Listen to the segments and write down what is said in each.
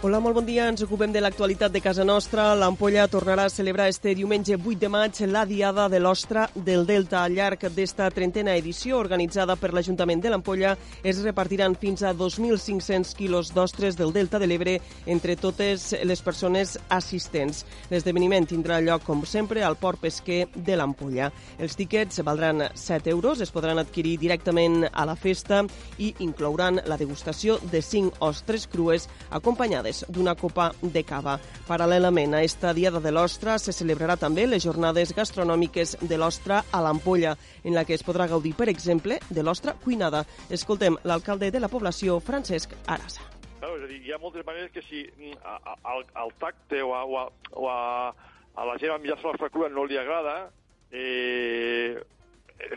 Hola, molt bon dia. Ens ocupem de l'actualitat de casa nostra. L'Ampolla tornarà a celebrar este diumenge 8 de maig la Diada de l'Ostra del Delta. Al llarg d'esta trentena edició organitzada per l'Ajuntament de l'Ampolla es repartiran fins a 2.500 quilos d'ostres del Delta de l'Ebre entre totes les persones assistents. L'esdeveniment tindrà lloc, com sempre, al port pesquer de l'Ampolla. Els tíquets valdran 7 euros, es podran adquirir directament a la festa i inclouran la degustació de 5 ostres crues acompanyades acompanyades d'una copa de cava. Paral·lelament a esta Diada de l'Ostra se celebrarà també les jornades gastronòmiques de l'Ostra a l'Ampolla, en la que es podrà gaudir, per exemple, de l'ostra cuinada. Escoltem l'alcalde de la població, Francesc Arasa. Claro, és a dir, hi ha moltes maneres que si mm, al, al tacte o a, o a, o a, a la gent a menjar-se l'ostra crua no li agrada, eh,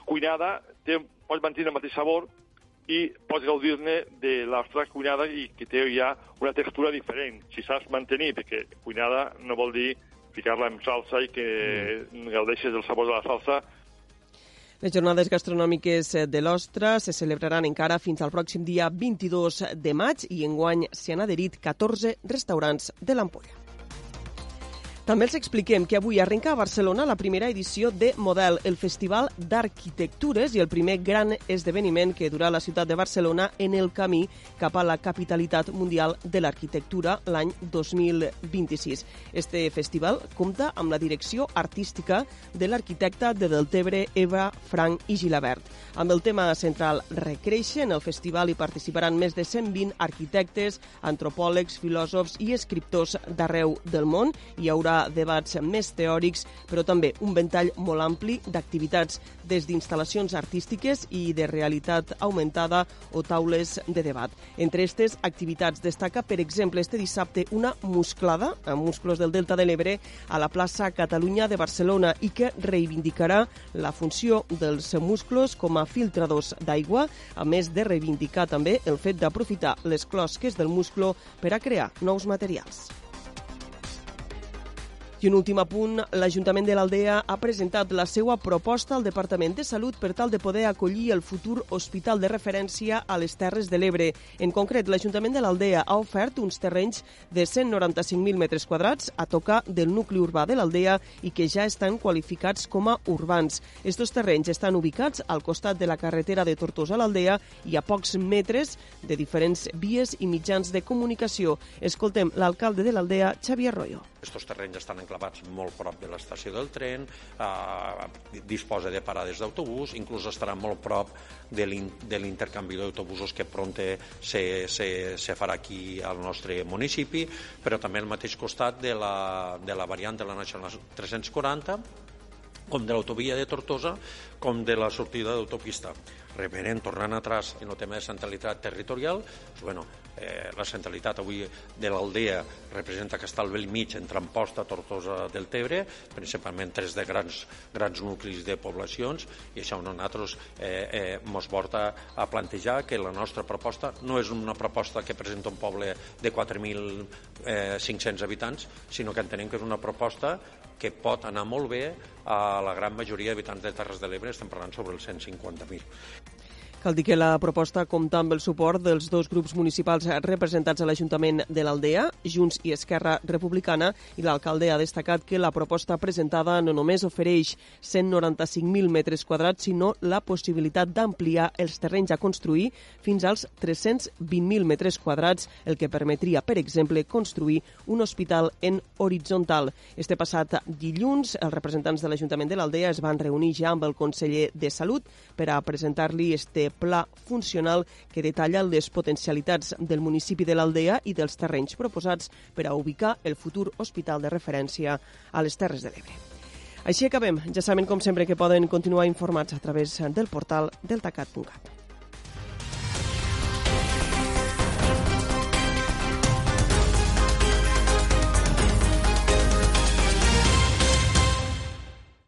cuinada té, pot mantenir el mateix sabor, i pots gaudir-ne de l'ostra cuinada i que té ja una textura diferent. Si saps mantenir, perquè cuinada no vol dir ficar-la en salsa i que mm. gaudeixes del sabor de la salsa, les jornades gastronòmiques de l'Ostra se celebraran encara fins al pròxim dia 22 de maig i enguany s'hi han adherit 14 restaurants de l'Ampolla. També els expliquem que avui arrenca a Barcelona la primera edició de Model, el Festival d'Arquitectures i el primer gran esdeveniment que durà la ciutat de Barcelona en el camí cap a la capitalitat mundial de l'arquitectura l'any 2026. Este festival compta amb la direcció artística de l'arquitecta de Deltebre, Eva Frank i Gilabert. Amb el tema central Recreixen, en el festival hi participaran més de 120 arquitectes, antropòlegs, filòsofs i escriptors d'arreu del món. Hi haurà debats més teòrics, però també un ventall molt ampli d'activitats des d'instal·lacions artístiques i de realitat augmentada o taules de debat. Entre aquestes activitats destaca, per exemple, este dissabte una musclada amb músculos del Delta de l'Ebre a la plaça Catalunya de Barcelona i que reivindicarà la funció dels musclos com a filtradors d'aigua, a més de reivindicar també el fet d'aprofitar les closques del musclo per a crear nous materials. I un últim apunt, l'Ajuntament de l'Aldea ha presentat la seva proposta al Departament de Salut per tal de poder acollir el futur hospital de referència a les Terres de l'Ebre. En concret, l'Ajuntament de l'Aldea ha ofert uns terrenys de 195.000 metres quadrats a tocar del nucli urbà de l'Aldea i que ja estan qualificats com a urbans. Estos terrenys estan ubicats al costat de la carretera de Tortosa a l'Aldea i a pocs metres de diferents vies i mitjans de comunicació. Escoltem l'alcalde de l'Aldea, Xavier Arroyo. Estos terrenys estan enclavats molt prop de l'estació del tren, eh, disposa de parades d'autobús, inclús estarà molt prop de l'intercanvi d'autobusos que pronte se, se, se farà aquí al nostre municipi, però també al mateix costat de la, de la variant de la Nacional 340, com de l'autovia de Tortosa, com de la sortida d'autopista. Revenent, tornant atrás en el tema de centralitat territorial, doncs, bueno, eh, la centralitat avui de l'Aldea representa que està al vell mig entre Amposta, Tortosa del Tebre, principalment tres de grans, grans nuclis de poblacions, i això a nosaltres eh, eh, mos porta a plantejar que la nostra proposta no és una proposta que presenta un poble de 4.500 eh, habitants, sinó que entenem que és una proposta que pot anar molt bé a la gran majoria d'habitants de Terres de l'Ebre, estem parlant sobre els 150.000. Cal dir que la proposta compta amb el suport dels dos grups municipals representats a l'Ajuntament de l'Aldea, Junts i Esquerra Republicana, i l'alcalde ha destacat que la proposta presentada no només ofereix 195.000 metres quadrats, sinó la possibilitat d'ampliar els terrenys a construir fins als 320.000 metres quadrats, el que permetria, per exemple, construir un hospital en horitzontal. Este passat dilluns, els representants de l'Ajuntament de l'Aldea es van reunir ja amb el conseller de Salut per a presentar-li este pla funcional que detalla les potencialitats del municipi de l'Aldea i dels terrenys proposats per a ubicar el futur hospital de referència a les Terres de l'Ebre. Així acabem. Ja saben, com sempre, que poden continuar informats a través del portal deltacat.cat.